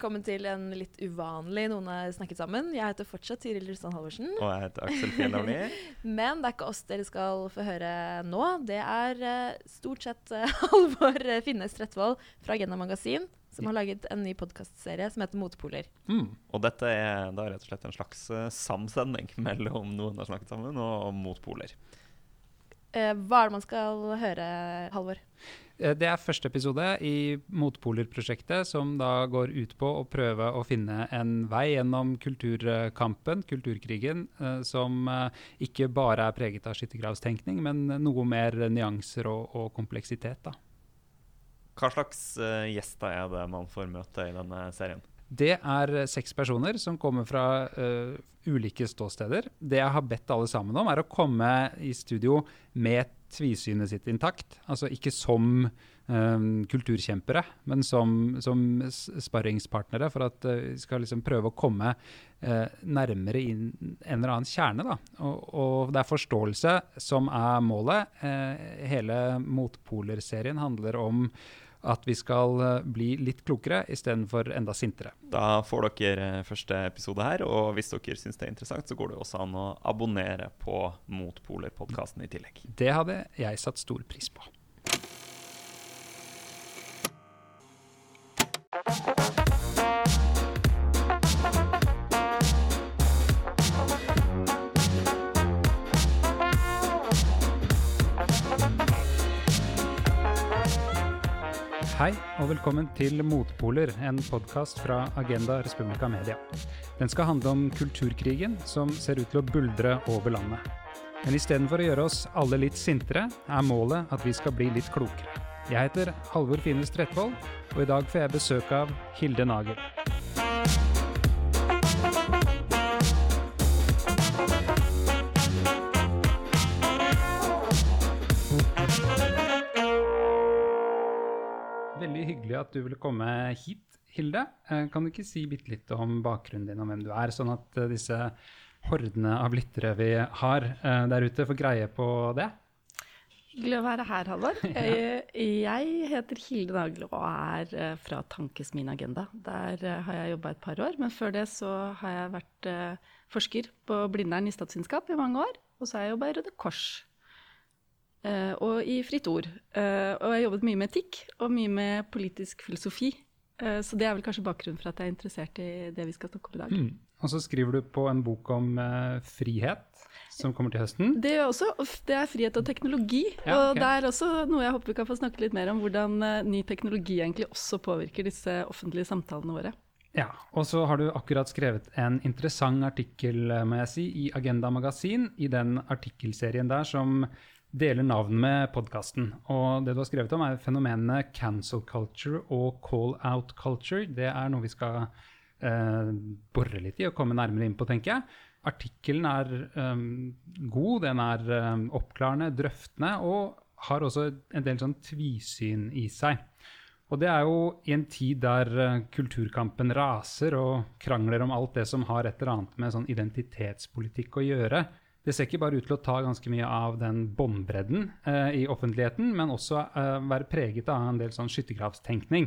Velkommen til en litt uvanlig Noen har snakket sammen. Jeg heter fortsatt Tiril Rustan Halvorsen. Og jeg heter Aksel Fjellhavni. Men det er ikke oss dere skal få høre nå. Det er eh, stort sett uh, Halvor Finnes Trettvoll fra Agenda Magasin som har laget en ny podkastserie som heter Motpoler. Mm. Og dette er da rett og slett en slags uh, samsending mellom Noen har snakket sammen og motpoler. Uh, hva er det man skal høre, Halvor? Det er første episode i Motpoler-prosjektet, som da går ut på å prøve å finne en vei gjennom kulturkampen, kulturkrigen, som ikke bare er preget av skyttergravstenkning, men noe mer nyanser og, og kompleksitet. da. Hva slags gjester er det man får møte i denne serien? Det er seks personer som kommer fra uh, ulike ståsteder. Det jeg har bedt alle sammen om, er å komme i studio med tvisynet sitt intakt. Altså ikke som um, kulturkjempere, men som, som sparringspartnere, for at uh, vi skal liksom prøve å komme uh, nærmere inn en eller annen kjerne. Og, og det er forståelse som er målet. Hele Motpoler-serien handler om at vi skal bli litt klokere istedenfor enda sintere. Da får dere første episode her, og hvis dere syns det er interessant, så går det også an å abonnere på Motpoler-podkasten i tillegg. Det hadde jeg satt stor pris på. Hei og velkommen til Motpoler, en podkast fra Agenda Respublica Media. Den skal handle om kulturkrigen som ser ut til å buldre over landet. Men istedenfor å gjøre oss alle litt sintere, er målet at vi skal bli litt klokere. Jeg heter Halvor Finnes Trettvold, og i dag får jeg besøk av Hilde Nagel. At du ville komme hit, Hilde. Kan du ikke si bitte litt om bakgrunnen din og hvem du er, sånn at disse hordene av lyttere vi har der ute, får greie på det? Hyggelig å være her, Halvor. Jeg heter Hilde Nagel og er fra Tankes min agenda. Der har jeg jobba et par år, men før det så har jeg vært forsker på Blindern i statsvitenskap i mange år. Og så har jeg jobba i Røde Kors Uh, og i Fritt Ord. Uh, og jeg har jobbet mye med etikk og mye med politisk filosofi. Uh, så det er vel kanskje bakgrunnen for at jeg er interessert i det vi skal snakke om i dag. Mm. Og så skriver du på en bok om frihet, som kommer til høsten. Det er også, det er frihet og teknologi. Ja, og det er også noe jeg håper vi kan få snakke litt mer om, hvordan ny teknologi egentlig også påvirker disse offentlige samtalene våre. Ja, og så har du akkurat skrevet en interessant artikkel, må jeg si, i Agenda Magasin, i den artikkelserien der som deler navn med podkasten. Og det du har skrevet om, er fenomenene cancel culture og call out culture. Det er noe vi skal eh, bore litt i og komme nærmere inn på, tenker jeg. Artikkelen er um, god, den er um, oppklarende, drøftende og har også en del sånn tvisyn i seg. Og det er jo i en tid der uh, kulturkampen raser og krangler om alt det som har et eller annet med sånn identitetspolitikk å gjøre, det ser ikke bare ut til å ta ganske mye av den båndbredden eh, i offentligheten, men også eh, være preget av en del sånn skyttergravstenkning.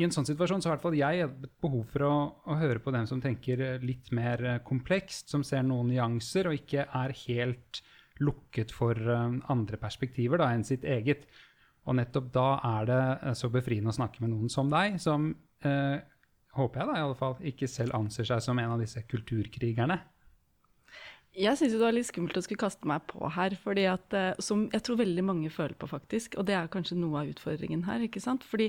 I en sånn situasjon så har i hvert fall jeg et behov for å, å, høre på dem som tenker litt mer komplekst, som ser noen nyanser og ikke er helt lukket for eh, andre perspektiver da, enn sitt eget. Og nettopp da er det uh, så befriende å snakke med noen som deg, som eh, håper jeg da i alle fall ikke selv anser seg som en av disse kulturkrigerne. Jeg syns det var litt skummelt å skulle kaste meg på her, fordi at, som jeg tror veldig mange føler på, faktisk. Og det er kanskje noe av utfordringen her. ikke sant? Fordi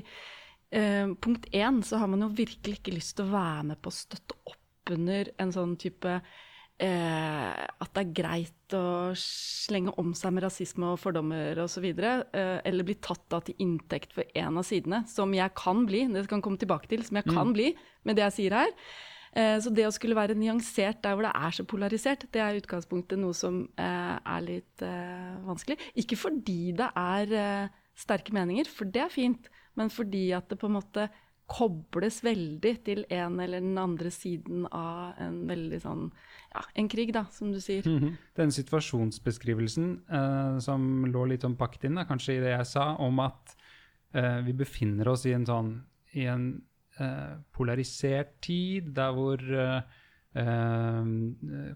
eh, punkt én så har man jo virkelig ikke lyst til å være med på å støtte opp under en sånn type eh, at det er greit å slenge om seg med rasisme og fordommer osv., eh, eller bli tatt da til inntekt for en av sidene, som jeg kan bli, det kan komme tilbake til, som jeg kan bli med det jeg sier her. Eh, Så det å skulle være nyansert der hvor det er så polarisert, det er i utgangspunktet noe som eh, er litt eh, vanskelig. Ikke fordi det er eh, sterke meninger, for det er fint, men fordi at det på en måte kobles veldig til en eller den andre siden av en veldig sånn ja, en krig, da, som du sier. Den situasjonsbeskrivelsen eh, som lå litt sånn pakket inn, da, kanskje i det jeg sa, om at eh, vi befinner oss i en sånn i en eh, polarisert tid, der hvor eh,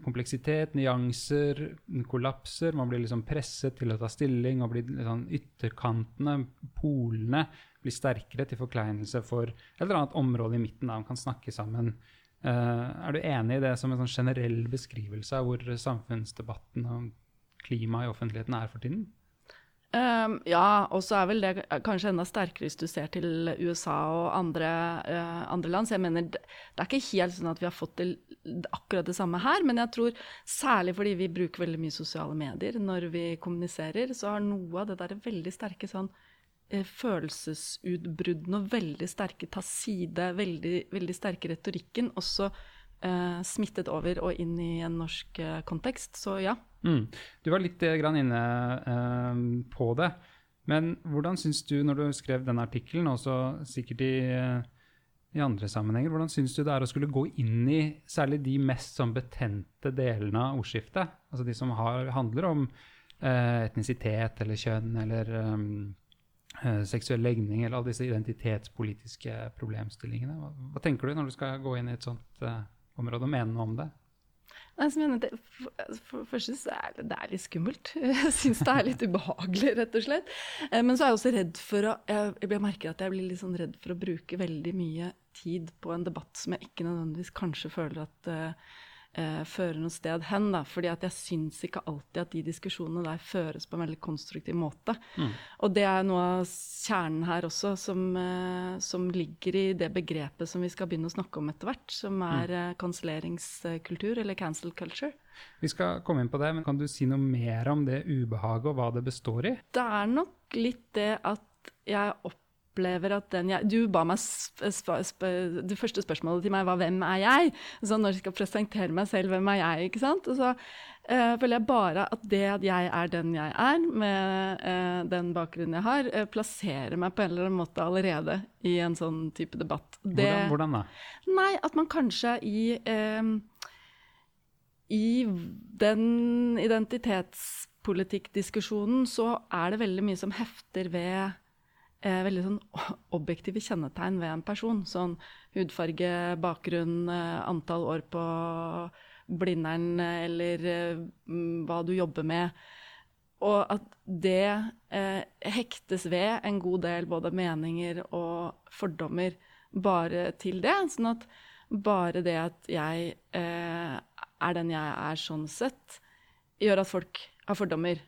kompleksitet, nyanser kollapser. Man blir liksom presset til å ta stilling, og blir liksom ytterkantene, polene, blir sterkere til forkleinelse for et eller annet område i midten der man kan snakke sammen. Eh, er du enig i det som en sånn generell beskrivelse av hvor samfunnsdebatten og klimaet i offentligheten er for tiden? Um, ja, og så er vel det kanskje enda sterkere hvis du ser til USA og andre, uh, andre land. Så jeg mener, det er ikke helt sånn at vi har fått til akkurat det samme her, men jeg tror særlig fordi vi bruker veldig mye sosiale medier når vi kommuniserer, så har noe av det der veldig sterke sånn eh, følelsesutbruddene og veldig sterke ta side, veldig, veldig sterke retorikken også uh, smittet over og inn i en norsk kontekst. Så ja. Mm. Du var litt eh, inne eh, på det. Men hvordan syns du, når du skrev denne artikkelen, og sikkert i, eh, i andre sammenhenger, hvordan syns du det er å skulle gå inn i særlig de mest sånn betente delene av ordskiftet? Altså de som har, handler om eh, etnisitet eller kjønn eller um, seksuell legning eller alle disse identitetspolitiske problemstillingene. Hva, hva tenker du når du skal gå inn i et sånt eh, område og mene noe om det? Nei, så mener det, for, det første så er det, er litt skummelt. Jeg syns det er litt ubehagelig, rett og slett. Eh, Men så er jeg også redd for å Jeg, jeg merker at jeg blir litt sånn redd for å bruke veldig mye tid på en debatt som jeg ikke nødvendigvis kanskje føler at eh, fører noe sted hen. Da. Fordi at jeg syns ikke alltid at de diskusjonene der føres på en veldig konstruktiv måte. Og det er noe av kjernen her også, som, eh, som ligger i det begrepet som vi skal begynne å snakke om etter hvert, som er eh, kanselleringskultur, eller cancel culture. Vi skal komme inn på det, men kan du si noe mer om det ubehaget og hva det består i? Det er nok litt det at jeg opplever at den jeg Du ba meg Det første spørsmålet til meg var 'Hvem er jeg?' Så når jeg skal presentere meg selv, hvem er jeg? ikke sant? Og så uh, føler jeg bare at det at jeg er den jeg er, med uh, den bakgrunnen jeg har, uh, plasserer meg på en eller annen måte allerede i en sånn type debatt. Det, Hvordan, hvordan da? Nei, at man kanskje i I den identitetspolitikkdiskusjonen så er det veldig mye som hefter ved eh, veldig sånn objektive kjennetegn ved en person. Sånn hudfarge, bakgrunn, eh, antall år på Blindern eh, eller eh, mm, hva du jobber med. Og at det eh, hektes ved en god del både meninger og fordommer bare til det. Sånn at bare det at jeg eh, er den jeg er sånn sett, gjør at folk har fordommer.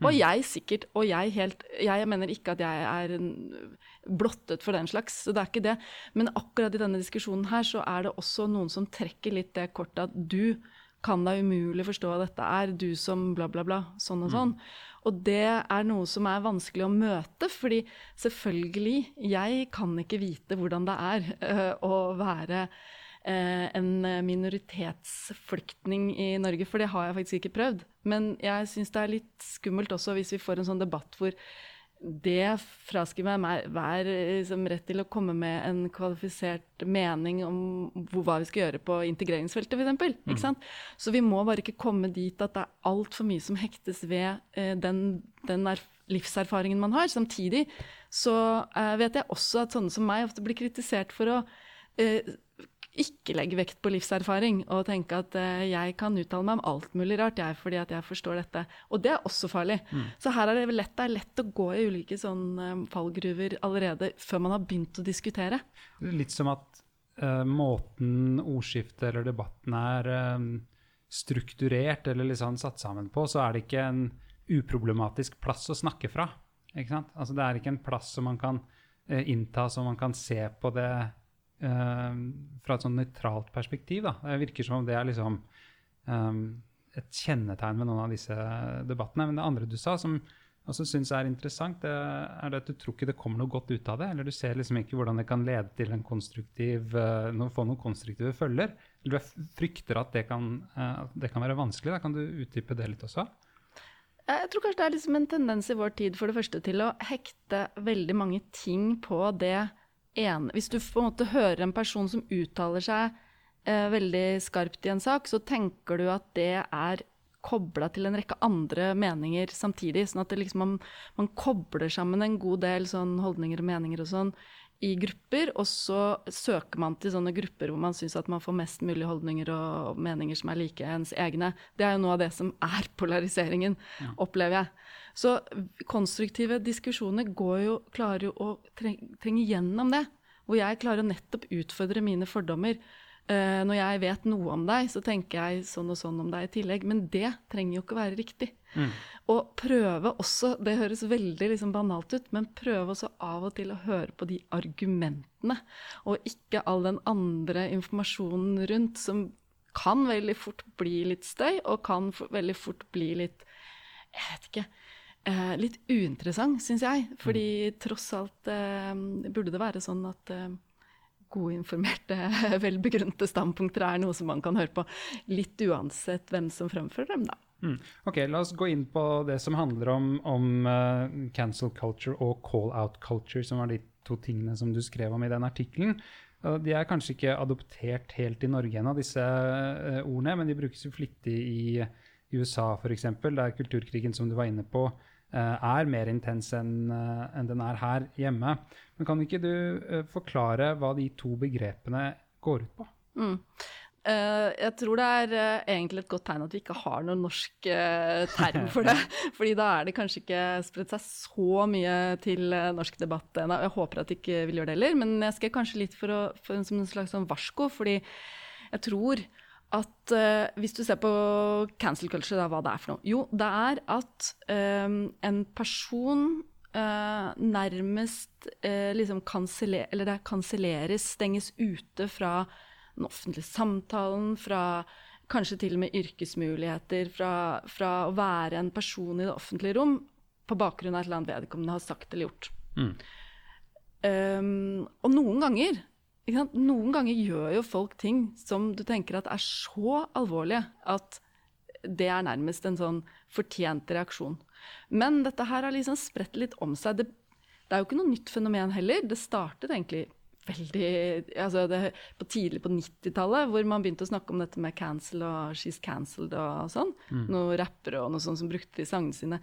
Og jeg sikkert, og jeg helt Jeg mener ikke at jeg er blottet for den slags, så det er ikke det. Men akkurat i denne diskusjonen her så er det også noen som trekker litt det kortet at du kan da umulig forstå hva dette er, du som bla, bla, bla, sånn og sånn. Og det er noe som er vanskelig å møte, fordi selvfølgelig, jeg kan ikke vite hvordan det er øh, å være øh, en minoritetsflyktning i Norge, for det har jeg faktisk ikke prøvd. Men jeg syns det er litt skummelt også hvis vi får en sånn debatt hvor det fraskriver meg hver liksom, rett til å komme med en kvalifisert mening om hvor, hva vi skal gjøre på integreringsfeltet, f.eks. Ikke sant? Så vi må bare ikke komme dit at det er altfor mye som hektes ved eh, den, den erf livserfaringen man har. Samtidig så eh, vet jeg også at sånne som meg ofte blir kritisert for å eh, ikke legge vekt på livserfaring og tenke at eh, jeg kan uttale meg om alt mulig rart, jeg, fordi at jeg forstår dette. Og det er også farlig. Så her er det lett, det er lett å gå i ulike sånn, eh, fallgruver allerede før man har begynt å diskutere. Litt som at uh, måten ordskiftet eller debatten er eh, strukturert eller liksom satt sammen på, så er det ikke en uproblematisk plass å snakke fra. Altså, det er ikke en plass som man kan uh, innta, som man kan se på det fra et sånn nøytralt perspektiv. Da. Det virker som om det er liksom um, et kjennetegn ved noen av disse debattene. Men det andre du sa, som jeg også syns er interessant, det er at du tror ikke det kommer noe godt ut av det. Eller du ser liksom ikke hvordan det kan lede til en konstruktiv, uh, få noen konstruktive følger. Eller du frykter at det kan, uh, det kan være vanskelig. Da kan du utdype det litt også? Jeg tror kanskje det er liksom en tendens i vår tid for det første til å hekte veldig mange ting på det ene Hvis du på en måte hører en person som uttaler seg eh, veldig skarpt i en sak, så tenker du at det er kobla til en rekke andre meninger samtidig. Sånn at liksom man, man, kobler sammen en god del sånn holdninger og meninger og sånn i grupper, og så søker man til sånne grupper hvor man syns at man får mest mulig holdninger og meninger som er like ens egne. Det er jo noe av det som er polariseringen, ja. opplever jeg. Så konstruktive diskusjoner jo, klarer jo å trenge gjennom det. Hvor jeg klarer å nettopp utfordre mine fordommer. Uh, når jeg vet noe om deg, så tenker jeg sånn og sånn om deg i tillegg. Men det trenger jo ikke å være riktig. Mm. Og prøve også, det høres veldig liksom banalt ut, men prøve også av og til å høre på de argumentene. Og ikke all den andre informasjonen rundt som kan veldig fort bli litt støy, og kan veldig fort bli litt Jeg vet ikke. Eh, litt uinteressant, syns jeg. Fordi mm. tross alt eh, burde det være sånn at gode, informerte, velbegrunnede standpunkter er noe som man kan høre på, litt uansett hvem som fremfører dem, da. Mm. Ok, La oss gå inn på det som handler om, om uh, cancel culture og call out culture, som var de to tingene som du skrev om i den artikkelen. Uh, de er kanskje ikke adoptert helt i Norge ennå, disse uh, ordene, men de brukes jo flittig i, i USA f.eks., der kulturkrigen som du var inne på, Eh, er mer intens enn en den er her hjemme. Men kan ikke du forklare hva de to begrepene går ut på? Mm. Uh, jeg tror det er uh, egentlig et godt tegn at vi ikke har noen norsk uh, term for det. fordi da er det kanskje ikke spredt seg så mye til norsk debatt ennå. Jeg håper at det ikke vil gjøre det heller, men jeg skal kanskje litt for, å, for en, som en slags sånn varsko. Fordi jeg tror at hvis du ser på cancel culture, da, hva det er for noe Jo, det er at en person nærmest liksom kanseller, Eller det kanselleres, stenges ute fra den offentlige samtalen, fra kanskje til og med yrkesmuligheter, fra, fra å være en person i det offentlige rom på bakgrunn av et eller annet vedkommende har sagt eller gjort. Mm. Um, og noen ganger noen ganger gjør jo folk ting som du tenker at er så alvorlige at det er nærmest en sånn fortjent reaksjon. Men dette her har liksom spredt litt om seg. Det, det er jo ikke noe nytt fenomen heller. Det startet egentlig veldig altså det, på Tidlig på 90-tallet, hvor man begynte å snakke om dette med cancel og she's cancelled og sånn. Mm. Noen rappere og noe sånt som brukte det i sangene sine.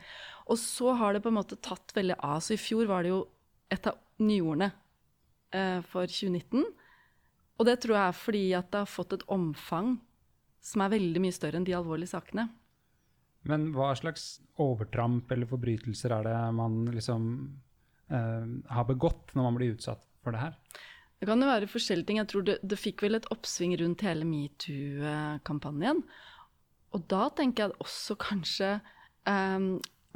Og så har det på en måte tatt veldig av. Så i fjor var det jo et av nyordene eh, for 2019. Og det tror jeg er fordi at det har fått et omfang som er veldig mye større enn de alvorlige sakene. Men hva slags overtramp eller forbrytelser er det man liksom eh, har begått når man blir utsatt for det her? Det kan jo være forskjellige ting. Jeg tror det, det fikk vel et oppsving rundt hele metoo-kampanjen. Og da tenker jeg også kanskje eh,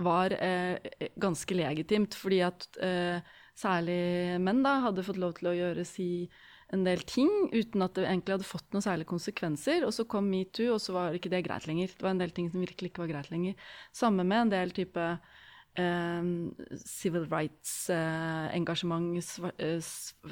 var eh, ganske legitimt, fordi at eh, særlig menn da hadde fått lov til å gjøre si en del ting uten at det egentlig hadde fått noen særlige konsekvenser. Og så kom metoo, og så var ikke det greit lenger. Det var en del ting som virkelig ikke var greit lenger. Samme med en del type civil rights-engasjement, eh, svart, eh,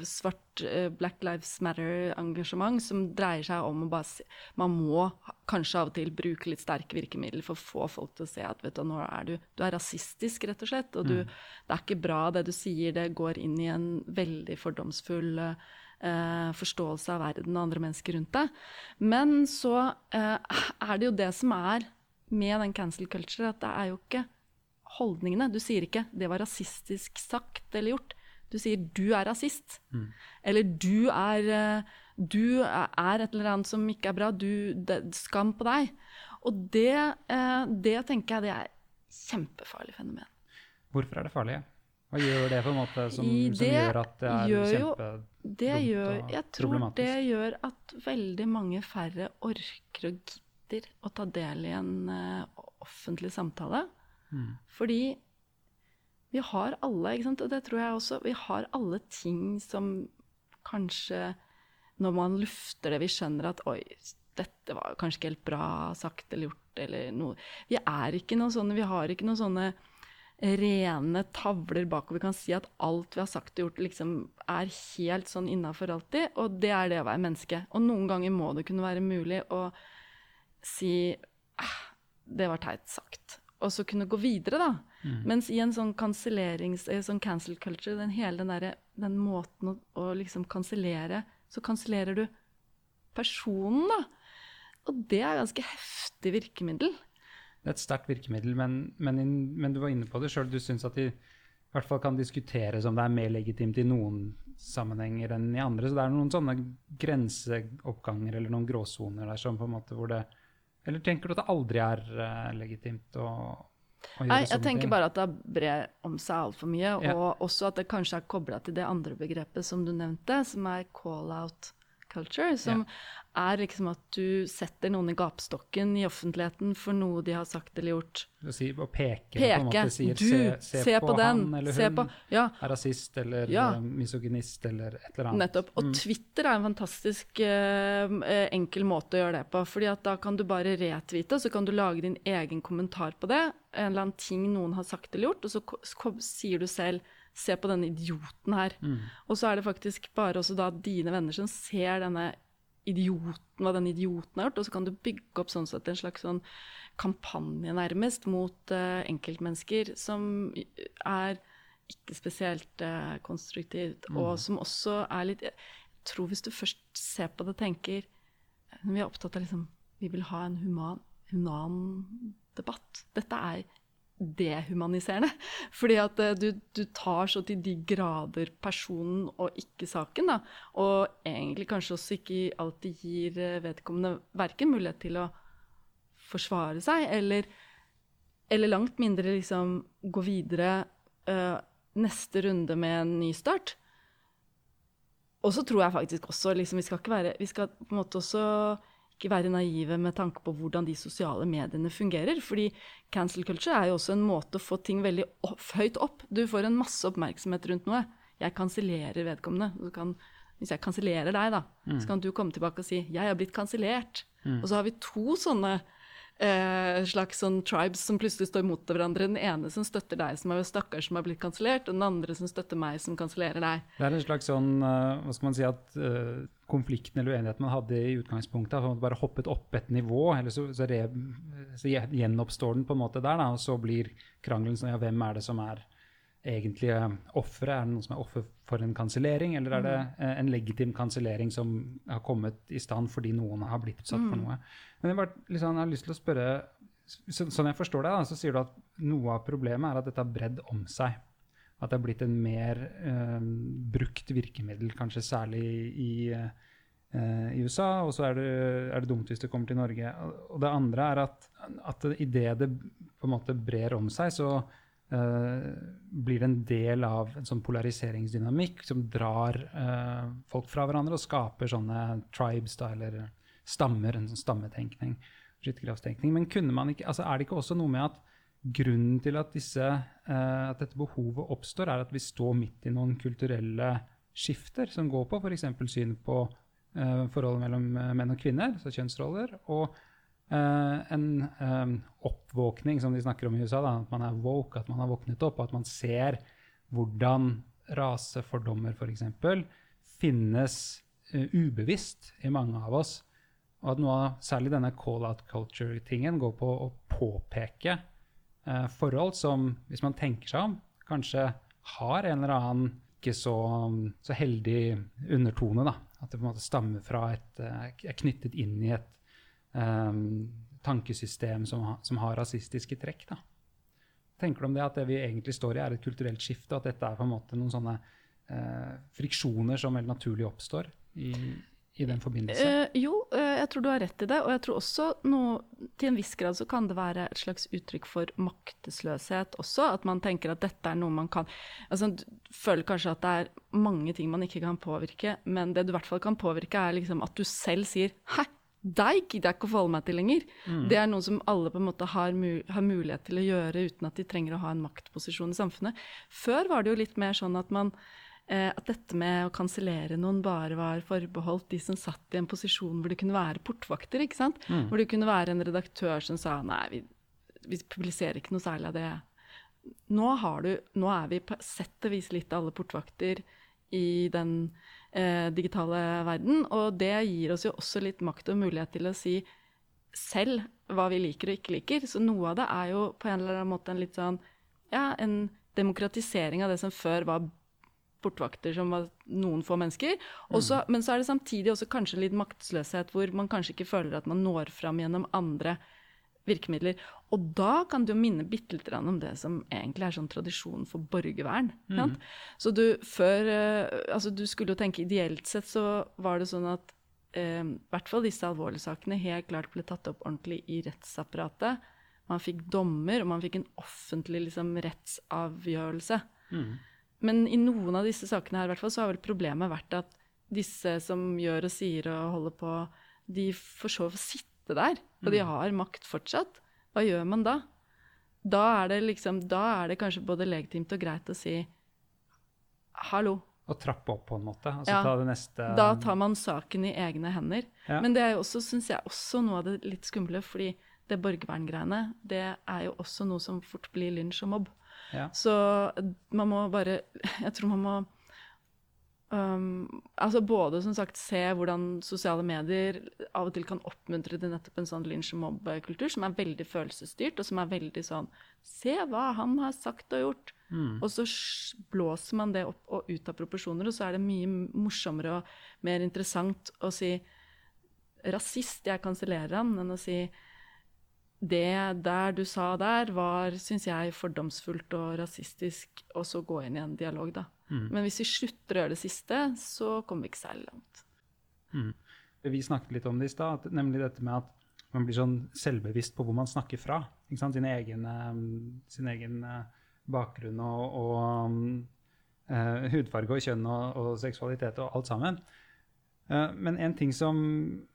svart eh, Black Lives Matter-engasjement, som dreier seg om å bare Man må kanskje av og til bruke litt sterke virkemidler for å få folk til å se at vet du, nå er du, du er rasistisk, rett og slett. Og du, mm. det er ikke bra det du sier, det går inn i en veldig fordomsfull eh, forståelse av verden og andre mennesker rundt deg. Men så eh, er det jo det som er med den cancel culture, at det er jo ikke holdningene. Du sier ikke 'det var rasistisk sagt eller gjort'. Du sier 'du er rasist'. Mm. Eller du er, eh, du er et eller annet som ikke er bra. Du, det, skam på deg. Og det, eh, det tenker jeg det er kjempefarlig fenomen. Hvorfor er det farlig? Hva gjør det på en måte som, som gjør at det er gjør jo, det gjør, Jeg tror det gjør at veldig mange færre orker og gidder å ta del i en uh, offentlig samtale. Mm. Fordi vi har alle, ikke sant? og det tror jeg også, vi har alle ting som kanskje Når man lufter det, vi skjønner at oi, dette var kanskje ikke helt bra sagt eller gjort, eller noe. Vi er ikke noe sånne, vi har ikke noen sånne rene tavler bak, og vi kan si at alt vi har sagt og gjort, liksom er helt sånn innafor alltid. Og det er det å være menneske. Og noen ganger må det kunne være mulig å si ah, det var teit sagt. Og så kunne gå videre, da. Mens i en sånn kansellerings... eh, Sånn cancel culture, den hele den, derre- den måten å, å liksom kansellere Så kansellerer du personen, da. Og det er ganske heftig virkemiddel. Det er et sterkt virkemiddel, men, men, men du var inne på det sjøl. Du syns at de i hvert fall kan diskuteres om det er mer legitimt i noen sammenhenger enn i andre. Så det er noen sånne grenseoppganger eller noen gråsoner der som på en måte hvor det Eller tenker du at det aldri er uh, legitimt å, å Nei, jeg tenker ting? bare at det har bred om seg altfor mye. Ja. Og også at det kanskje er kobla til det andre begrepet som du nevnte, som er call-out culture. Som er liksom at du setter noen i gapestokken i offentligheten for noe de har sagt eller gjort. Å si, å peke, på en måte, sier Du, se, se, på, den. han eller Se hun på Ja, er rasist eller Ja. eh, misogynist eller et eller annet. Nettopp. Og Twitter er en fantastisk eh, enkel måte å gjøre det på. fordi at da kan du bare retvite, så kan du lage din egen kommentar på det. En eller annen ting noen har sagt eller gjort, og så sier du selv Se på denne idioten her. Og så er det faktisk bare også da dine venner som ser denne idioten, hva denne idioten har gjort, og så kan du bygge opp sånn sett en slags sånn kampanje nærmest mot uh, enkeltmennesker som er ikke spesielt uh, konstruktivt, og som også er litt Jeg tror hvis du først ser på det og tenker Vi er opptatt av liksom Vi vil ha en human, human debatt. Dette er dehumaniserende. Fordi at eh, du, du tar så til de grader personen og ikke saken, da. Og egentlig kanskje også ikke alltid gir eh, vedkommende verken mulighet til å forsvare seg, eller, eller langt mindre liksom gå videre eh, neste runde med en ny start. Og så tror jeg faktisk også liksom, vi skal ikke være Vi skal på en måte også ikke være naive med tanke på hvordan de sosiale mediene fungerer. Fordi cancel culture er jo også en måte å få ting veldig opp, høyt opp. Du får en masse oppmerksomhet rundt noe. Jeg kansellerer vedkommende. Kan, hvis jeg kansellerer deg, da, så kan du komme tilbake og si 'jeg har blitt kansellert'. Og så har vi to sånne eh, slags sånn tribes som plutselig står mot hverandre. Den ene som støtter deg som er stakkars som har blitt kansellert, og den andre som støtter meg som kansellerer deg. Det er en slags sånn, eh, hva skal man si, at uh, konflikten eller uenigheten man hadde i utgangspunktet, har bare hoppet opp et nivå, eller så, så, re, så gjenoppstår den på en måte der, da, og så blir krangelen sånn, ja, hvem er det som er egentlig uh, offeret? Er det noen som er offer for en kansellering, eller er det eh, en legitim kansellering som har kommet i stand fordi noen har blitt utsatt for noe? Men jeg, bare, liksom, jeg har lyst til å spørre, så, sånn jeg forstår deg, så sier du at noe av problemet er at dette har bredd om seg. At det har blitt en mer eh, brukt virkemiddel, kanskje særlig i, eh, i USA. Og så er det, er det dumt hvis det kommer til Norge. Og- det andre er at, at idet det på en måte brer om seg, så blir det en del av en sånn polariseringsdynamikk som drar eh, folk fra hverandre og skaper sånne tribes, da, eller stammer, en sånn stammetenkning. skyttergravstenkning. Men kunne man ikke, altså er det ikke også noe med at grunnen til at, disse, eh, at dette behovet oppstår, er at vi står midt i noen kulturelle skifter som går på f.eks. syn på eh, forholdet mellom eh, menn og kvinner, altså kjønnsroller, og eh, en eh, oppvåkning, som de snakker om i USA, da, at man er woke, at man har våknet opp, og at man ser hvordan rasefordommer f.eks. finnes eh, ubevisst i mange av oss. Og at noe av særlig denne call-out culture-tingen går på å påpeke eh, forhold som, hvis man tenker seg om, kanskje har en eller annen ikke så, så heldig undertone. da. At det på en måte stammer fra et eh, Er knyttet inn i et eh, tankesystem som, ha, som har rasistiske trekk. da. Tenker du om det at det vi egentlig står i, er et kulturelt skifte, at dette er på en måte noen sånne eh, friksjoner som veldig naturlig oppstår i, i den forbindelse? Uh, jo, uh, jeg tror du har rett i det. Og jeg tror også noe, til en viss grad så kan det være et slags uttrykk for maktesløshet også. At man tenker at dette er noe man kan altså, Du føler kanskje at det er mange ting man ikke kan påvirke, men det du i hvert fall kan påvirke, er liksom at du selv sier Hæ, deg gidder jeg ikke å forholde meg til lenger. Det er noe som alle på en måte har, mul har mulighet til å gjøre uten at de trenger å ha en maktposisjon i samfunnet. Før var det jo litt mer sånn at man eh, at dette med å kansellere noen bare var forbeholdt de som satt i en posisjon hvor det kunne være portvakter. ikke sant? Hvor det kunne være en redaktør som sa nei, vi, vi publiserer ikke noe særlig av det. Nå, har du, nå er vi på sett og vis litt alle portvakter i den digitale verden, og det gir oss jo også litt makt og mulighet til å si selv hva vi liker og ikke liker. Så noe av det er jo på en eller annen måte en litt sånn ja, en demokratisering av det som før var portvakter som var noen få mennesker. Også, Men så er det samtidig også kanskje litt maktsløshet, hvor man kanskje ikke føler at man når fram gjennom andre virkemidler. Og da kan jo minne bitte litt om det som egentlig er sånn tradisjon for borgervern. sant? Så du før eh, Altså, du skulle jo tenke ideelt sett så var det sånn at eh, i hvert fall disse alvorlige sakene helt klart ble tatt opp ordentlig i rettsapparatet. Man fikk dommer, og man fikk en offentlig liksom, rettsavgjørelse. Men i noen av disse sakene her, i hvert fall, så har vel problemet vært at disse som gjør og sier og holder på, de får så sitte der. Og de har makt fortsatt. Hva gjør man da? Da er det liksom, da er det kanskje både legitimt og greit å si hallo. Å trappe opp på en måte. Altså Ja, ta det neste Da tar man saken i egne hender. Ja. Men det er jo også, syns jeg, også noe av det litt skumle, fordi det borgerverngreiene, det er jo også noe som fort blir lynsj og mobb. Ja. Så man må bare Jeg tror man må um, altså både som sagt se hvordan sosiale medier av og til kan oppmuntre til nettopp en sånn lynsj og mobb-kultur, som er veldig følelsesstyrt, og som er veldig sånn Se hva han har sagt og gjort. Og så blåser man det opp og ut av proporsjoner, og så er det mye morsommere og mer interessant å si rasist, jeg kansellerer han, enn å si det der du sa der, var, syns jeg, fordomsfullt og rasistisk, og så gå inn i en dialog, da. Men hvis vi slutter å gjøre det siste, så kommer vi ikke særlig langt. Vi snakket litt om det i stad, nemlig dette med at man blir sånn selvbevisst på hvor man snakker fra. Ikke sant? Sin egen, eh, sin egen eh, bakgrunn og, og um, eh, hudfarge og kjønn og, og seksualitet og alt sammen. Uh, men en ting som,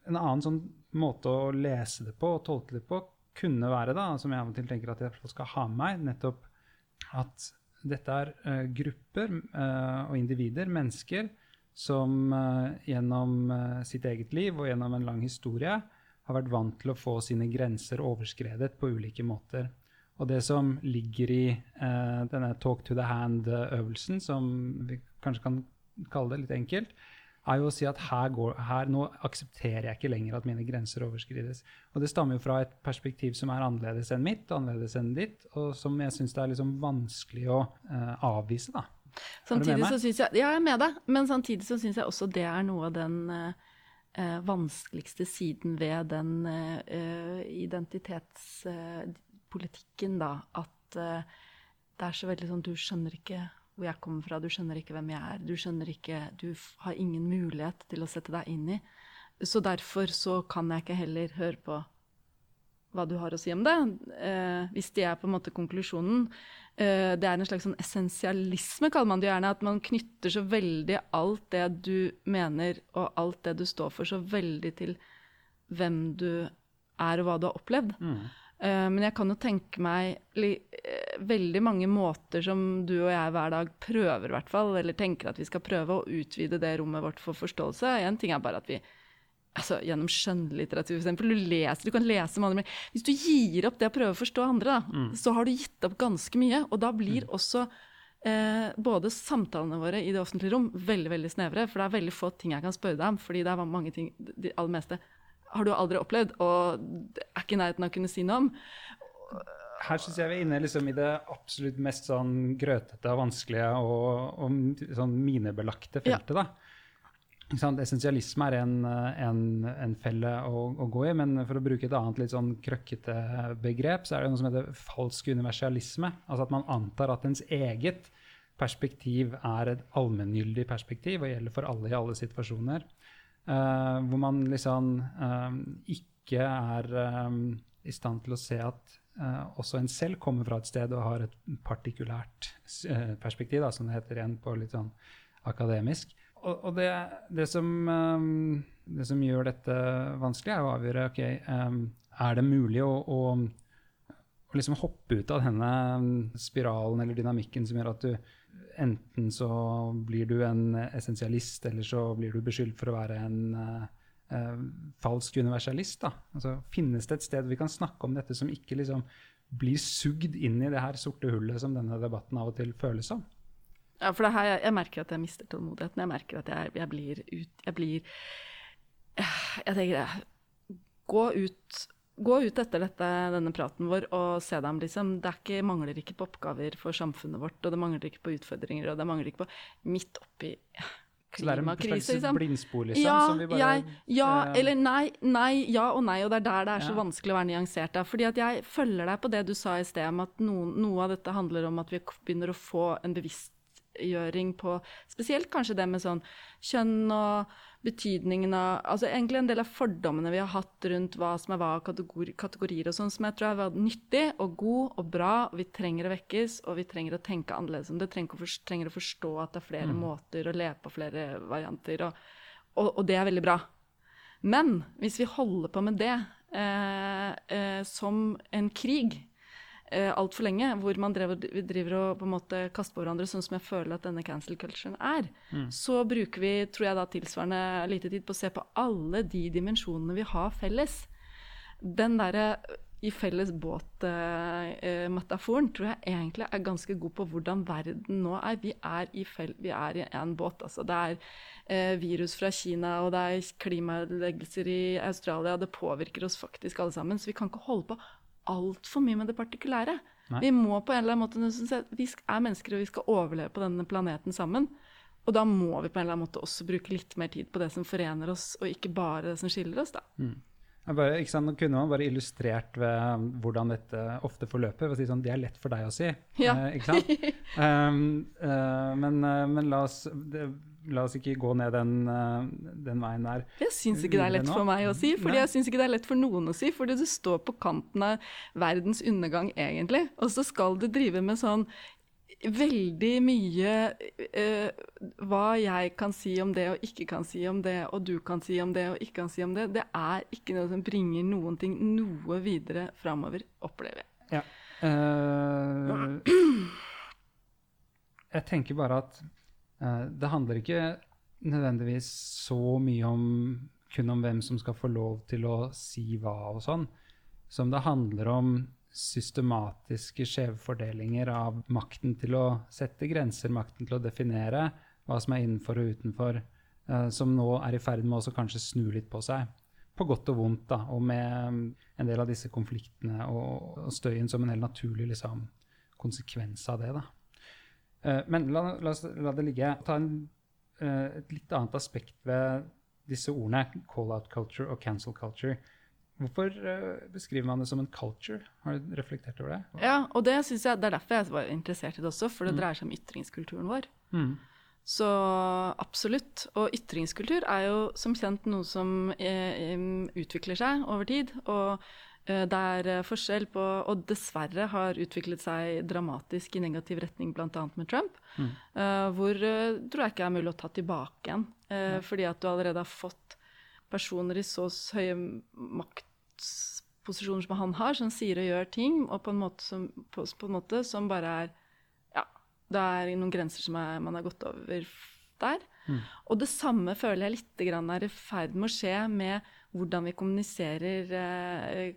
en annen sånn måte å lese det på og tolke det på kunne være, da, som jeg av og til tenker at jeg skal ha med meg, nettopp at dette er eh, grupper eh, og individer, mennesker, som eh, gjennom sitt eget liv og gjennom en lang historie har vært vant til å få sine grenser overskredet på ulike måter. Og det som ligger i denne talk to the hand-øvelsen, som vi kanskje kan kalle det litt enkelt, er jo å si at her, går, her nå aksepterer jeg ikke lenger at mine grenser overskrides. Og det stammer jo fra et perspektiv som er annerledes enn mitt, annerledes enn ditt, og som jeg syns det er liksom vanskelig å uh, avvise, da. Samtidig så synes jeg, Ja, jeg er med deg, men samtidig så syns jeg også det er noe av den uh eh, vanskeligste siden ved den eh, eh, identitetspolitikken, da. At eh, det er så veldig sånn Du skjønner ikke hvor jeg kommer fra, du skjønner ikke hvem jeg er. Du skjønner ikke Du har ingen mulighet til å sette deg inn i. Så derfor så kan jeg ikke heller høre på hva du har å si om det. Eh, hvis det er på en måte konklusjonen. Eh, det er en slags sånn essensialisme, kaller man det gjerne. At man knytter så veldig alt det du mener og alt det du står for, så veldig til hvem du er og hva du har opplevd. Eh, men jeg kan jo tenke meg eh, veldig mange måter som du og jeg hver dag prøver, i hvert fall, eller tenker at vi skal prøve å utvide det rommet vårt for forståelse. En ting er bare at vi altså, gjennom skjønnlitteratur, eksempel. Du, leser, du kan lese med andre, men hvis du gir opp det å prøve å forstå andre, da, så har du gitt opp ganske mye. Og da blir også eh, både samtalene våre i det offentlige rom veldig veldig snevre. For det er veldig få ting jeg kan spørre deg om, fordi det er mange ting, det aller meste har du aldri opplevd, og er ikke i nærheten av å kunne si noe om. Her syns jeg vi er inne liksom i det absolutt mest sånn grøtete og vanskelige og, og sånn minebelagte Ja. feltet. da. Ikke sant? Essensialisme er en, en, en felle å, å gå i, men for å bruke et annet litt sånn krøkkete begrep, så er det noe som heter falsk universalisme. Altså at man antar at ens eget perspektiv er et allmenngyldig perspektiv og gjelder for alle i alle situasjoner. Uh, hvor man liksom uh, ikke er eh, i stand til å se at også en selv kommer fra et sted og har et partikulært eh, perspektiv, da, som det heter igjen på litt sånn akademisk. Og, og det, det, som, eh, det som gjør dette vanskelig, er å avgjøre ok, eh, er det mulig å, å å liksom hoppe ut av denne spiralen eller dynamikken som gjør at du enten så blir du en essensialist, eller så blir du beskyldt for å være en uh, falsk universalist. Da. Altså, finnes det et sted vi kan snakke om dette som ikke liksom blir sugd inn i det her sorte hullet som denne debatten av og til føles som? Ja, for her, jeg, jeg, merker at jeg mister tålmodigheten. Jeg merker at jeg, jeg blir ut Jeg blir Jeg tenker Gå ut gå ut etter dette, denne praten vår og se dem, liksom. Det ikke, mangler ikke på oppgaver for samfunnet vårt, og det mangler ikke på utfordringer, og det mangler ikke på Midt oppi klimakrise, liksom. blindspor, liksom? Ja, som vi bare, jeg, ja eh, eller nei, nei, ja og nei, og det er der det er så ja. vanskelig å være nyansert. Der. Fordi at jeg følger deg på det du sa i sted, om at noen, noe av dette handler om at vi begynner å få en bevisstgjøring på Spesielt kanskje det med sånn kjønn og betydningen av altså Egentlig en del av fordommene vi har hatt rundt hva som er hva kategori, kategorier og sånn, som jeg tror er vært nyttig og god og bra. og Vi trenger å vekkes, og vi trenger å tenke annerledes om det. Trenger å, trenger å forstå at det er flere mm. måter å leve på, flere varianter. Og, og, og, det er veldig bra. Men hvis vi holder på med det eh, eh, som en krig, eh, altfor lenge, hvor man driver, driver, og på en måte kaster på hverandre, sånn som jeg føler at denne cancel culturen er, mm. så bruker vi tror jeg da tilsvarende lite tid på å se på alle de dimensjonene vi har felles. Den derre i felles båt-metaforen eh, tror jeg egentlig er ganske god på hvordan verden nå er. Vi er i, fel vi er i en båt. Altså. Det er eh, virus fra Kina, og det er klimaødeleggelser i Australia. Det påvirker oss faktisk alle sammen. Så vi kan ikke holde på altfor mye med det partikulære. Nei. Vi må på en eller annen måte, vi er mennesker og vi skal overleve på denne planeten sammen. Og da må vi på en eller annen måte også bruke litt mer tid på det som forener oss, og ikke bare det som skiller oss. da. Mm. Bare, ikke sant, kunne man bare illustrert ved hvordan dette ofte forløper. si sånn, Det er lett for deg å si. Ja. Eh, ikke sant? um, uh, men, uh, men la, oss, det, la, oss, ikke gå ned den, uh, den veien der. Jeg syns ikke det er lett for meg å si, fordi jeg syns ikke det er lett for noen å si. Fordi du står på kanten av verdens undergang, egentlig. Og så skal du drive med sånn veldig mye uh, hva jeg kan si om det og ikke kan si om det, og du kan si om det og ikke kan si om det. Det er ikke noe som bringer noen ting noe videre framover, opplever jeg. Ja. Uh, jeg tenker bare at det handler ikke nødvendigvis så mye om kun om hvem som skal få lov til å si hva og sånn, som det handler om systematiske skjevfordelinger av makten til å sette grenser, makten til å definere hva som er innenfor og utenfor, uh, som nå er i ferd med å kanskje snu litt på seg. På godt og vondt, da, og med en del av disse konfliktene og støyen som en helt naturlig liksom, konsekvens av det. da. Uh, men la, la, la, det ligge. Ta en, uh, et litt annet aspekt ved disse ordene, call-out culture og cancel culture. Hvorfor uh, beskriver man det som en culture? Har du reflektert over det? Ja, og det, jeg, det er derfor jeg var interessert i det også, for det mm. dreier seg om ytringskulturen vår. Mm. Så absolutt. Og ytringskultur er jo som kjent noe som eh, utvikler seg over tid. Og eh, det er forskjell på Og dessverre har utviklet seg dramatisk i negativ retning, bl.a. med Trump. Mm. Eh, hvor eh, tror jeg ikke er mulig å ta tilbake igjen. Ja. fordi at du allerede har fått personer i så høye maktposisjoner som han har, som sier og gjør ting og på en måte som, på, på en måte som bare er Ja, det er noen grenser som er, man har gått over der. Mm. Og det samme føler jeg litt er i ferd med å skje med hvordan vi kommuniserer, eh,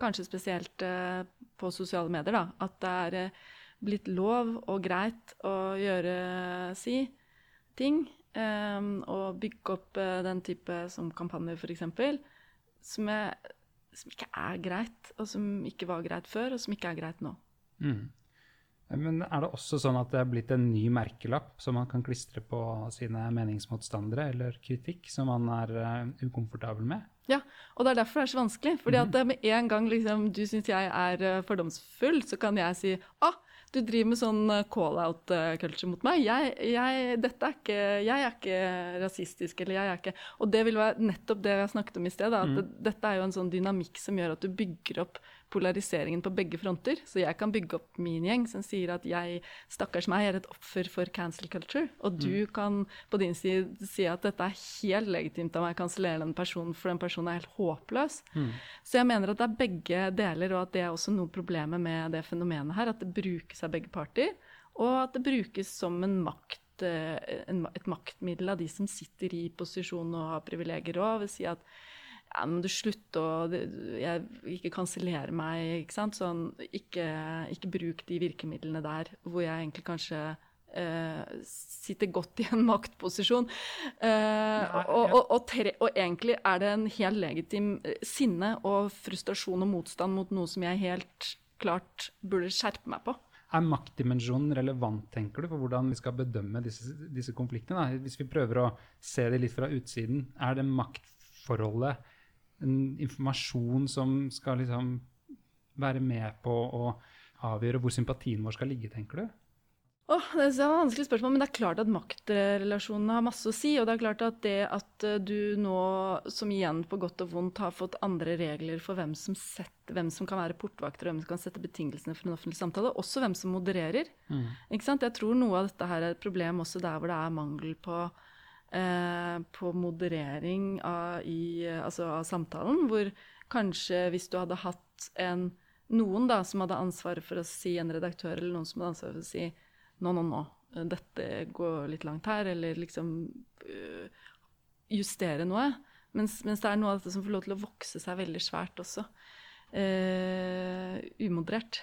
kanskje spesielt eh, på sosiale medier. Da. At det er eh, blitt lov og greit å gjøre si ting. Og bygge opp den type som kampanjer, f.eks., som, som ikke er greit, og som ikke var greit før, og som ikke er greit nå. Mm. Men er det også sånn at det er blitt en ny merkelapp som man kan klistre på sine meningsmotstandere, eller kritikk som man er uh, ukomfortabel med? Ja, og det er derfor det er så vanskelig. fordi at mhm. med en gang liksom, du syns jeg er uh, fordomsfull, så kan jeg si ah, du driver med sånn eh, call-out-culture mot meg. Jeg, jeg, er ikke, jeg, er ikke, rasistisk, eller jeg er ikke Og det vil være nettopp det har snakket om i sted. At mm. dette er jo en sånn dynamikk som gjør at du bygger opp polariseringen på begge fronter. Så jeg kan bygge opp min gjeng som sier at jeg, stakkars meg, er et offer for cancel culture. Og du kan på din side si at dette er helt legitimt av meg å kansellere den personen, for den personen er helt håpløs. Så jeg mener at det er begge deler, og at det er også noe problemet med det fenomenet her. At det brukes av begge parter, og at det brukes som en makt eh, et maktmiddel av de som sitter i posisjon og har privilegier òg, vil si at ja, men du slutte å jeg, Ikke kansellere meg, ikke sant. Sånn, ikke, ikke bruk de virkemidlene der hvor jeg egentlig kanskje eh, sitter godt i en maktposisjon. Eh, og, og, og, tre, og egentlig er det en helt legitim eh, sinne og frustrasjon og motstand mot noe som jeg helt klart burde skjerpe meg på. Er maktdimensjonen relevant, tenker du, for hvordan vi skal bedømme disse, disse konfliktene? Da? Hvis vi prøver å se det litt fra utsiden, er det maktforholdet en informasjon som skal liksom være med på å avgjøre hvor sympatien vår skal ligge, tenker du? Åh, det er et vanskelig spørsmål, men det er klart at maktrelasjonene har masse å si. Og det er klart at det at eh, du nå, som igjen på godt og vondt, har fått andre regler for hvem som, setter, hvem som kan være portvakter, og hvem som kan sette betingelsene for en offentlig samtale, også hvem som modererer. Ikke sant? Jeg tror noe av dette her er et problem også der hvor det er mangel på på moderering av, i, altså av samtalen, hvor kanskje hvis du hadde hatt en, noen da, som hadde ansvaret for å si, en redaktør eller noen som hadde ansvaret for å si nå, nå, nå, dette går litt langt her, eller liksom øh, justere noe. Mens, mens det er noe av dette som får lov til å vokse seg veldig svært også. Eh, umoderert.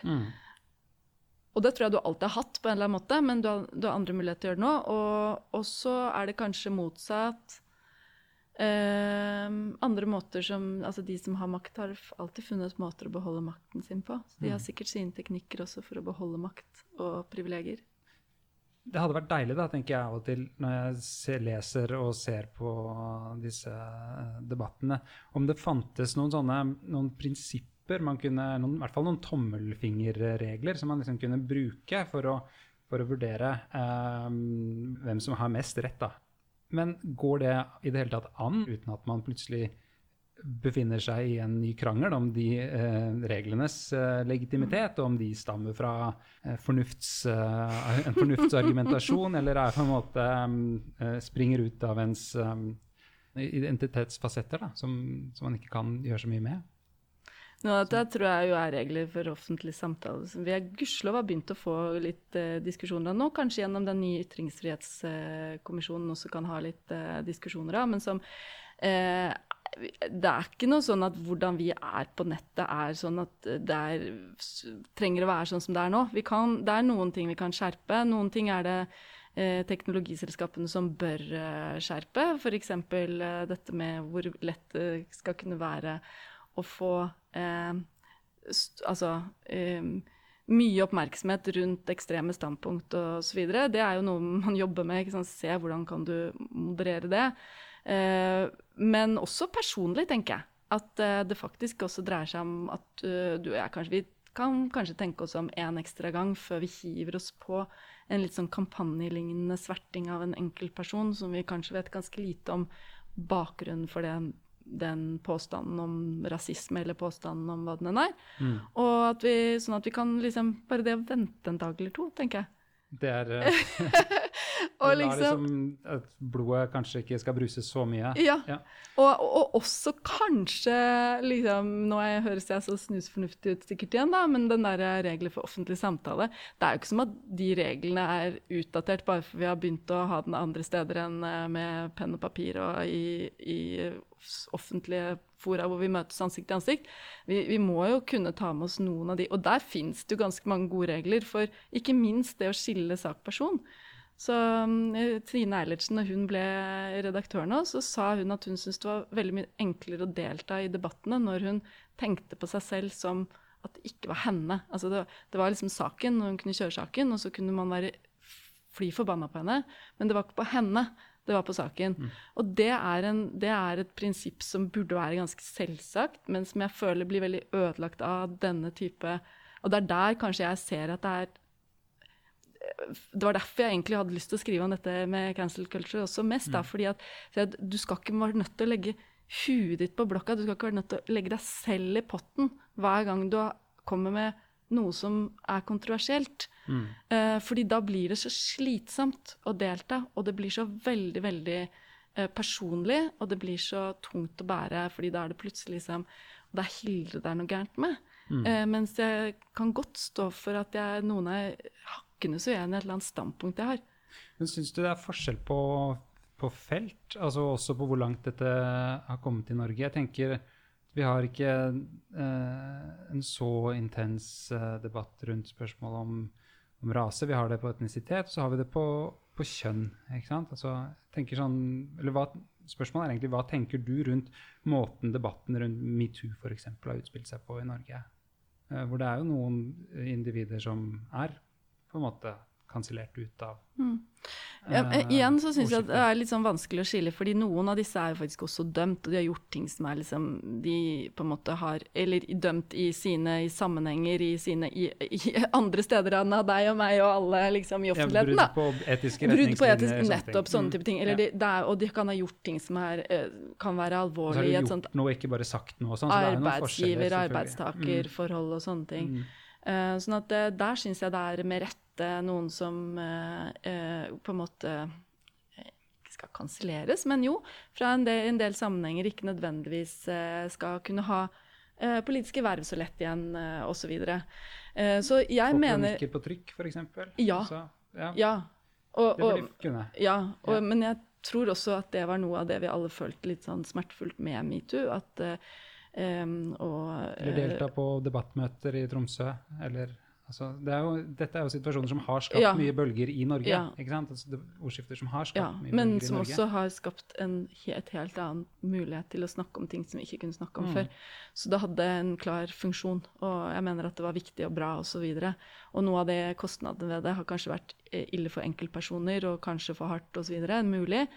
Og det tror jeg du alltid har hatt, på en eller annen måte, men du har, du har andre muligheter til å gjøre det nå. Og og så er det kanskje motsatt. Eh, andre måter som Altså de som har makt, har alltid funnet måter å beholde makten sin på. Så de har sikkert sine teknikker også for å beholde makt og privilegier. Det hadde vært deilig, da, tenker jeg av og til, når jeg ser, leser og ser på disse eh, debattene, om det fantes noen sånne noen prinsipper man kunne, noen, i hvert fall noen tommelfingerregler som man liksom kunne bruke for å, for å vurdere eh, hvem som har mest rett. da. Men går det i det hele tatt an, uten at man plutselig befinner seg i en ny krangel om de eh, reglenes eh, legitimitet, og om de stammer fra eh, fornufts, eh, en fornuftsargumentasjon, eller er på en måte eh, springer ut av ens eh, identitetsfasetter, da, som, som man ikke kan gjøre så mye med. Noe av dette tror jeg jo er regler for offentlig samtale. vi har gudskjelov begynt å få litt eh, diskusjoner nå. Kanskje gjennom den nye ytringsfrihetskommisjonen også kan ha litt eh, diskusjoner av. Men som eh, Det er ikke noe sånn at hvordan vi er på nettet er sånn at det er, trenger å være sånn som det er nå. Kan, det er noen ting vi kan skjerpe. Noen ting er det eh, teknologiselskapene som bør eh, skjerpe. F.eks. Eh, dette med hvor lett det skal kunne være å få eh, altså eh, mye oppmerksomhet rundt ekstreme standpunkt osv. Det er jo noe man jobber med. Ikke sant? Se hvordan kan du moderere det. Eh, men også personlig, tenker jeg. At eh, det faktisk også dreier seg om at uh, du og jeg kanskje vi kan kanskje tenke oss om en ekstra gang før vi hiver oss på en litt sånn kampanjelignende sverting av en enkeltperson som vi kanskje vet ganske lite om bakgrunnen for den, den påstanden om rasisme eller påstanden om hva den enn er. Og at vi, sånn at vi kan liksom Bare det å vente en dag eller to, tenker jeg. Det er eh, Og liksom at blodet kanskje ikke skal bruses så mye. Ja. Ja. Og, og, og også kanskje liksom, Nå høres jeg så snusfornuftig ut sikkert igjen, da, men den der regler for offentlig samtale Det er jo ikke som at de reglene er utdatert bare for vi har begynt å ha den andre steder enn eh, med penn og papir og i, i offentlige fora hvor vi møtes ansikt til ansikt. Vi, vi må jo kunne ta med oss noen av de. Og der fins det jo ganske mange gode regler for ikke minst det å skille sak-person. Så um, Trine Eilertsen, når hun ble redaktør nå, så sa hun at hun syntes det var veldig mye enklere å delta i debattene når hun tenkte på seg selv som at det ikke var henne. Altså det, det var liksom saken, og hun kunne kjøre saken, og så kunne man være fly forbanna på henne, men det var ikke på henne. Det var på saken. Og det er, en, det er et prinsipp som burde være ganske selvsagt, men som jeg føler blir veldig ødelagt av denne type Og det er der kanskje jeg ser at det er det var derfor jeg egentlig hadde lyst til å skrive om dette med cancel culture også mest. Da, fordi at, at Du skal ikke være nødt til å legge huet ditt på blokka. Du skal ikke være nødt til å legge deg selv i potten hver gang du kommer med noe som er kontroversielt. Eh, fordi da blir det så slitsomt å delta, og det blir så veldig, veldig eh, personlig, og det blir så tungt å bære, fordi da er det plutselig liksom Det er Hilde det er noe gærent med. Eh, mens jeg kan godt stå for at jeg, noen er hakkende så uenig i et eller annet standpunkt jeg har. Men syns du det er forskjell på, på felt, altså også på hvor langt dette har kommet i Norge? Jeg tenker vi har ikke eh, en så intens eh, debatt rundt spørsmål om, om rase. Vi har det på etnisitet, og så har vi det på, på kjønn. ikke sant? Altså, tenker sånn, eller hva, Spørsmålet er egentlig hva tenker du rundt måten debatten rundt metoo f.eks. har utspilt seg på i Norge? Eh, hvor det er jo noen individer som er på en måte kansellert ut av Ja, eh, eh, igjen så syns jeg at det er litt sånn vanskelig å skille, fordi noen av disse er jo faktisk også dømt, og de har gjort ting som er liksom De på en måte har Eller dømt i sine i sammenhenger i sine i, i andre steder enn av deg og meg og alle liksom i Ja, offentligheten, brudd da. på etiske Brudd på etisk, retningslinjer, sånne nettopp sånne Mm. type ting. Eller Ja. de, det er, og de kan ha gjort ting som er, eh, kan være alvorlig i et sånt noe, ikke bare sagt noe. Sånn, så er arbeidsgiver- selvfølgelig. arbeidstakerforhold og sånne ting. Mm. Eh, sånn at eh, der syns jeg det er med rette noen som eh, på en måte ikke skal kanselleres, men jo, fra en del, en del sammenhenger ikke nødvendigvis skal kunne ha politiske verv så lett igjen, osv. videre. så jeg Få mener kronikker på trykk, f.eks. Ja. ja. Ja. Og, Det bør de kunne. ja, og, Ja. men jeg tror også at det var noe av det vi alle følte litt sånn smertefullt med metoo. At eh, em, og, Eller delta på debattmøter i Tromsø. Eller, altså, det er jo, dette er jo situasjoner som har skapt Ja. mye bølger i Norge. Ja. ikke sant? Altså, det, ordskifter som har skapt Ja, mye men bølger i som Norge. også har skapt en, he- et helt annen mulighet til å snakke om ting som vi ikke kunne snakke om Mm. før. Så det hadde en klar funksjon, og jeg mener at det var viktig og bra osv. Og, og noe av det kostnadene ved det har kanskje vært eh, ille for enkeltpersoner og kanskje for hardt osv. Mulig.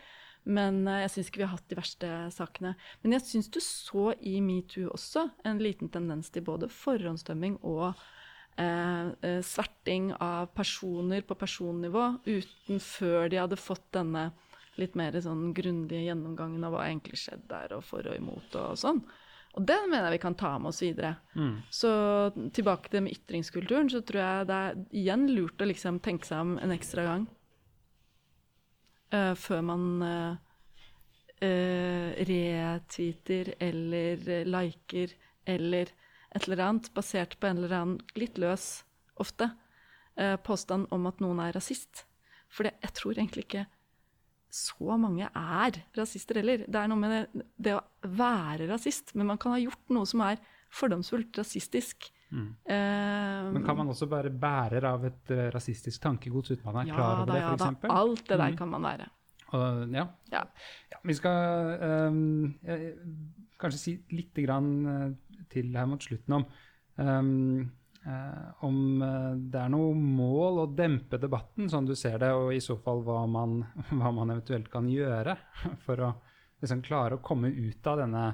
Men eh, jeg syns ikke vi har hatt de verste sakene. Men jeg syns du så i metoo også en liten tendens til både forhåndsdømming og eh, eh, sverting av personer på personnivå uten før de hadde fått denne litt mer sånn grundige gjennomgangen av hva egentlig skjedde der, og for og imot og sånn. Og det mener jeg vi kan ta med oss videre. Mm. Så tilbake til med ytringskulturen, så tror jeg det er igjen lurt å liksom tenke seg om en ekstra gang. Eh, før man eh, retweeter eller liker eller et eller annet basert på en eller annen litt løs, ofte, påstand om at noen er rasist. For det, jeg tror egentlig ikke så mange er rasister heller. Det er noe med det, det å være rasist, men man kan ha gjort noe som er fordomsfullt rasistisk. Mm. Uh, Men kan man også være bærer av et eh, rasistisk tankegods uten man er ja, klar over da, det, ja, da. f.eks.? Alt det der Mm. kan man være. Og, ja. Ja. Ja, vi skal um, jeg, kanskje si litt grann, eh, til her mot slutten om um, om det er noe mål å dempe debatten, sånn du ser det, og i så fall hva man, hva man eventuelt kan gjøre for å liksom klare å komme ut av denne,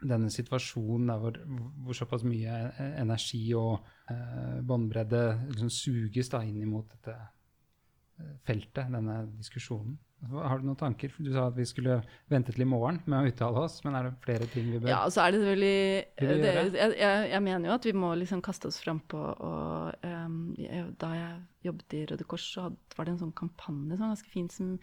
denne situasjonen der hvor, hvor såpass mye eh, energi og eh, båndbredde liksom suges da inn imot dette eh, feltet, denne diskusjonen. Har du noen tanker? Du sa at vi skulle vente til i morgen med å uttale oss, men er det flere ting vi bør Ja, så er det selvfølgelig det, jeg, jeg, mener jo at vi må liksom kaste oss frampå og um, jeg, Da jeg jobbet i Røde Kors, så var det en sånn kampanje som var ganske fin som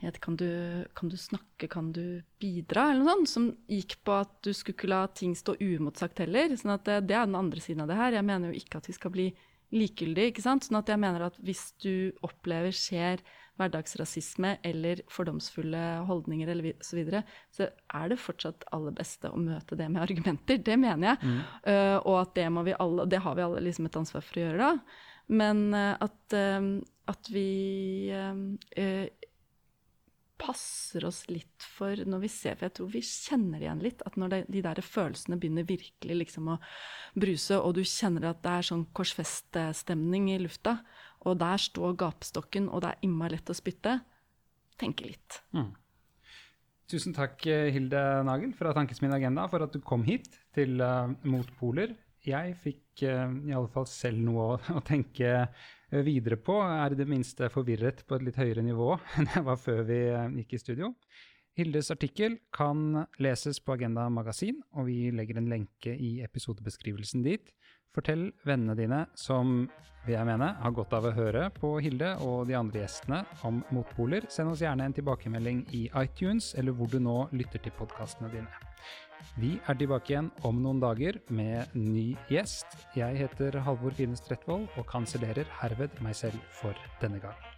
het kan du, kan du snakke, kan du bidra? Eller noe sånt. Som gikk på at du skulle ikke la ting stå uimotsagt heller. sånn at det, det er den andre siden av det her. Jeg mener jo ikke at vi skal bli likegyldige. ikke sant? Sånn at jeg mener at hvis du opplever, skjer hverdagsrasisme eller fordomsfulle holdninger eller så videre, så er det fortsatt aller beste å møte det med argumenter. Det mener jeg. Eh, og at det må vi alle, det har vi alle liksom et ansvar for å gjøre da. Men uh, at, uh, at vi passer oss litt for når vi ser, for jeg tror vi kjenner igjen litt, at når de der følelsene begynner virkelig liksom å bruse, og du kjenner at det er sånn korsfeststemning i lufta, og der står gapestokken, og det er imma lett å spytte, tenke litt. Tusen takk, Hilde Nagel fra Tankesmien Agenda, for at du kom hit til uh, Motpoler. Jeg fikk uh, i alle fall selv noe å, å tenke videre på. Er i det minste forvirret på et litt høyere nivå enn jeg var før vi eh, gikk i studio. Hildes artikkel kan leses på Agenda magasin, og vi legger en lenke i episodebeskrivelsen dit. Fortell vennene dine, som vil jeg mene har godt av å høre på Hilde og de andre gjestene om motpoler. Send oss gjerne en tilbakemelding i iTunes, eller hvor du nå lytter til podkastene dine. Vi er tilbake igjen om noen dager med ny gjest. Jeg heter Halvor Fines Trettvoll og kansellerer herved meg selv for denne gang.